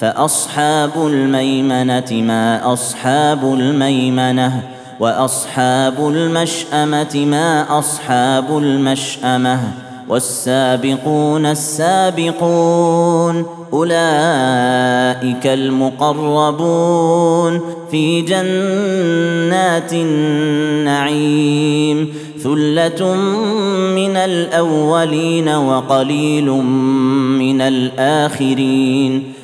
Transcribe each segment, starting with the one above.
فأصحاب الميمنة ما أصحاب الميمنة وأصحاب المشأمة ما أصحاب المشأمة والسابقون السابقون أولئك المقربون في جنات النعيم ثلة من الأولين وقليل من الآخرين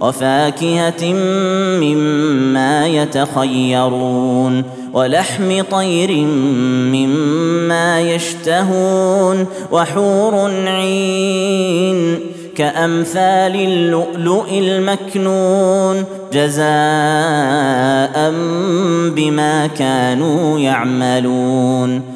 وفاكهة مما يتخيرون ولحم طير مما يشتهون وحور عين كأمثال اللؤلؤ المكنون جزاء بما كانوا يعملون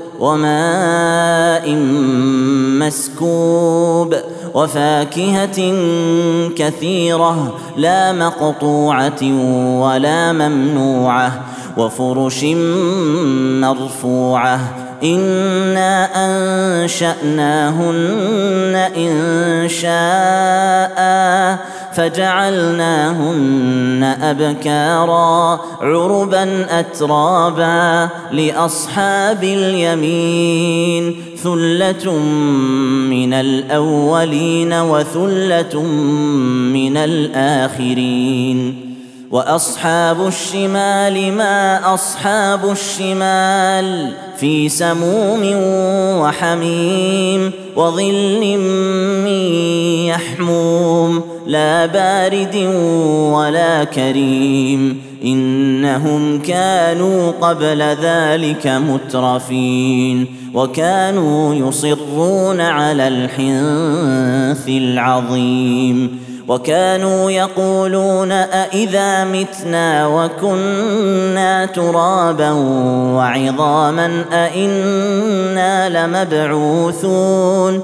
وماء مسكوب وفاكهة كثيرة لا مقطوعة ولا ممنوعة وفرش مرفوعة إنا أنشأناهن إن شاء فجعلناهن أبكارا عربا اترابا لأصحاب اليمين ثلة من الأولين وثلة من الآخرين. وأصحاب الشمال ما أصحاب الشمال في سموم وحميم وظل من يحموم. لا بارد ولا كريم إنهم كانوا قبل ذلك مترفين وكانوا يصرون على الحنث العظيم وكانوا يقولون أإذا متنا وكنا ترابا وعظاما أإنا لمبعوثون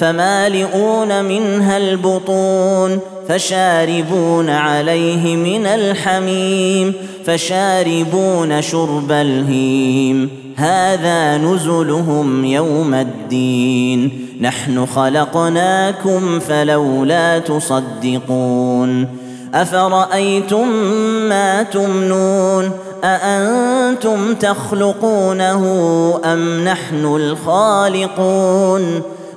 فمالئون منها البطون فشاربون عليه من الحميم فشاربون شرب الهيم هذا نزلهم يوم الدين نحن خلقناكم فلولا تصدقون أفرأيتم ما تمنون أأنتم تخلقونه أم نحن الخالقون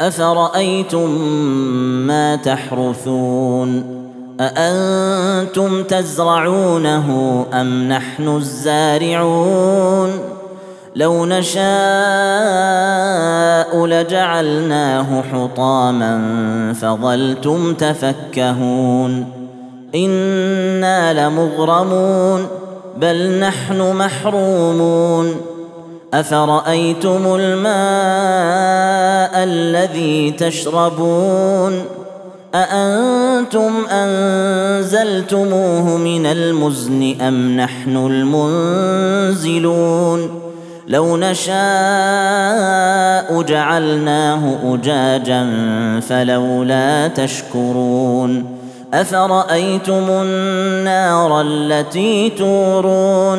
افرايتم ما تحرثون اانتم تزرعونه ام نحن الزارعون لو نشاء لجعلناه حطاما فظلتم تفكهون أنا لمغرمون بل نحن محرومون أفرأيتم الماء الذي تشربون؟ أأنتم أنزلتموه من المزن أم نحن المنزلون؟ لو نشاء جعلناه أجاجا فلولا تشكرون. أفرأيتم النار التي تورون؟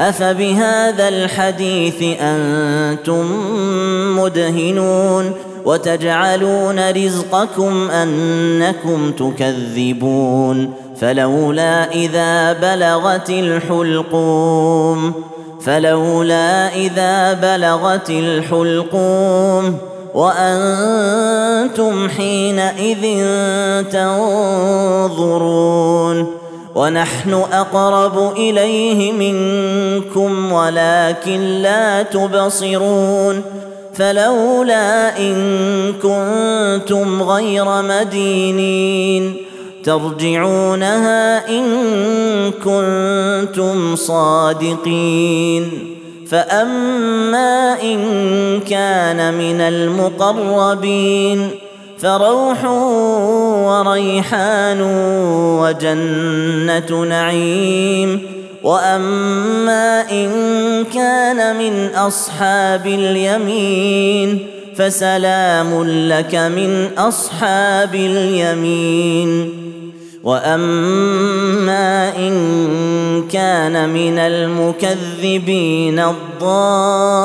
أفبهذا الحديث أنتم مدهنون وتجعلون رزقكم أنكم تكذبون فلولا إذا بلغت الحلقوم فلولا إذا بلغت الحلقوم وأنتم حينئذ تنظرون ونحن أقرب إليه منكم ولكن لا تبصرون فلولا إن كنتم غير مدينين ترجعونها إن كنتم صادقين فأما إن كان من المقربين فروح وريحان وجنة نعيم. وأما إن كان من أصحاب اليمين فسلام لك من أصحاب اليمين. وأما إن كان من المكذبين الضالين.